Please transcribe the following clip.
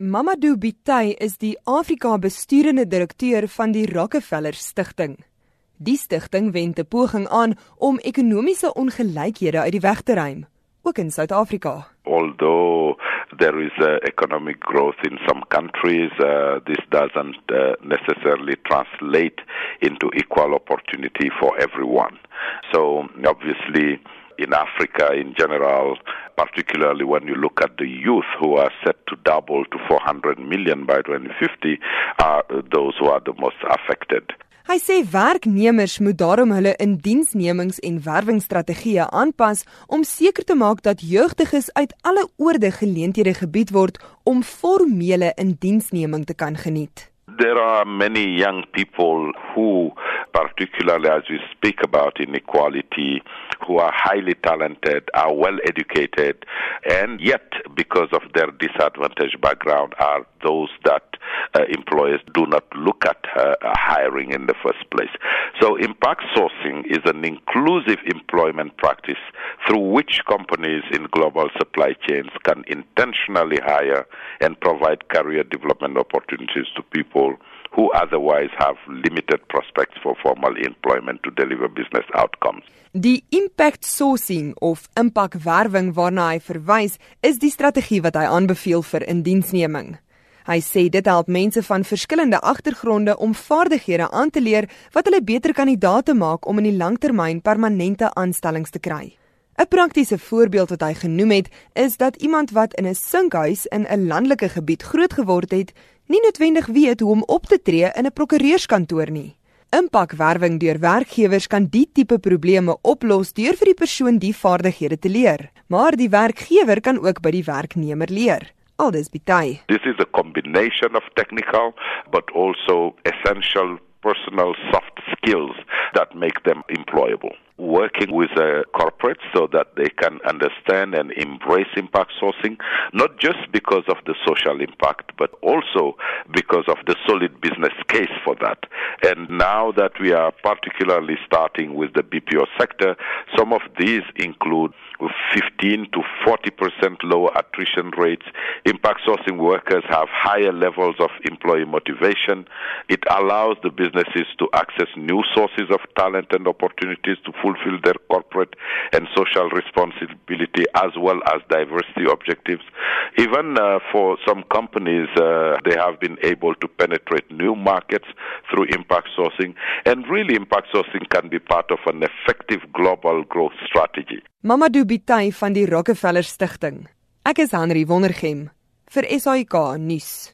Mamadou Bitay is die Afrika besturende direkteur van die Rockefeller Stichting. Die stigting wend 'n poging aan om ekonomiese ongelykhede uit die weg te ruim, ook in Suid-Afrika. Although there is uh, economic growth in some countries, uh, this doesn't uh, necessarily translate into equal opportunity for everyone. So obviously in Africa in general, particularly when you look at the youth who are set to double to 400 million by 2050, are those who are the most affected. Hy sê werknemers moet daarom hulle indiensnemings en werwingsstrategieë aanpas om seker te maak dat jeugdiges uit alle oorde geleenthede gebied word om formele indiensneming te kan geniet. There are many young people who particularly as we speak about inequality, who are highly talented, are well educated, and yet, because of their disadvantaged background, are those that uh, employers do not look at uh, hiring in the first place. So, impact sourcing is an inclusive employment practice through which companies in global supply chains can intentionally hire and provide career development opportunities to people who otherwise have limited prospects for formal employment to deliver business outcomes. Die impact sourcing of impakwerwing waarna hy verwys, is die strategie wat hy aanbeveel vir indiensneming. Hy sê dit help mense van verskillende agtergronde om vaardighede aan te leer wat hulle beter kandidaate maak om in die langtermyn permanente aanstellings te kry. 'n Praktiese voorbeeld wat hy genoem het, is dat iemand wat in 'n sinkhuis in 'n landelike gebied grootgeword het, nie noodwendig weet hoe om op te tree in 'n prokureurskantoor nie. Impakwerwing deur werkgewers kan die tipe probleme oplos deur vir die persoon die vaardighede te leer, maar die werkgewer kan ook by die werknemer leer. Aldus Bitay. This is a combination of technical but also essential personal soft skills that make them employable. Working with a corporate so that they can understand and embrace impact sourcing, not just because of the social impact, but also because of the solid business case for that. And now that we are particularly starting with the BPO sector, some of these include 15 to 40 percent lower attrition rates. Impact sourcing workers have higher levels of employee motivation. It allows the businesses to access new sources of talent and opportunities to fulfill their corporate and social responsibility as well as diversity objectives. Even uh, for some companies, uh, they have been able to penetrate new markets through impact sourcing. And really, impact sourcing can be part of an effective global growth strategy. Mamadou Bitay van die Rockefeller Stichting. Ek is Henry Wondergem vir SAK nuus.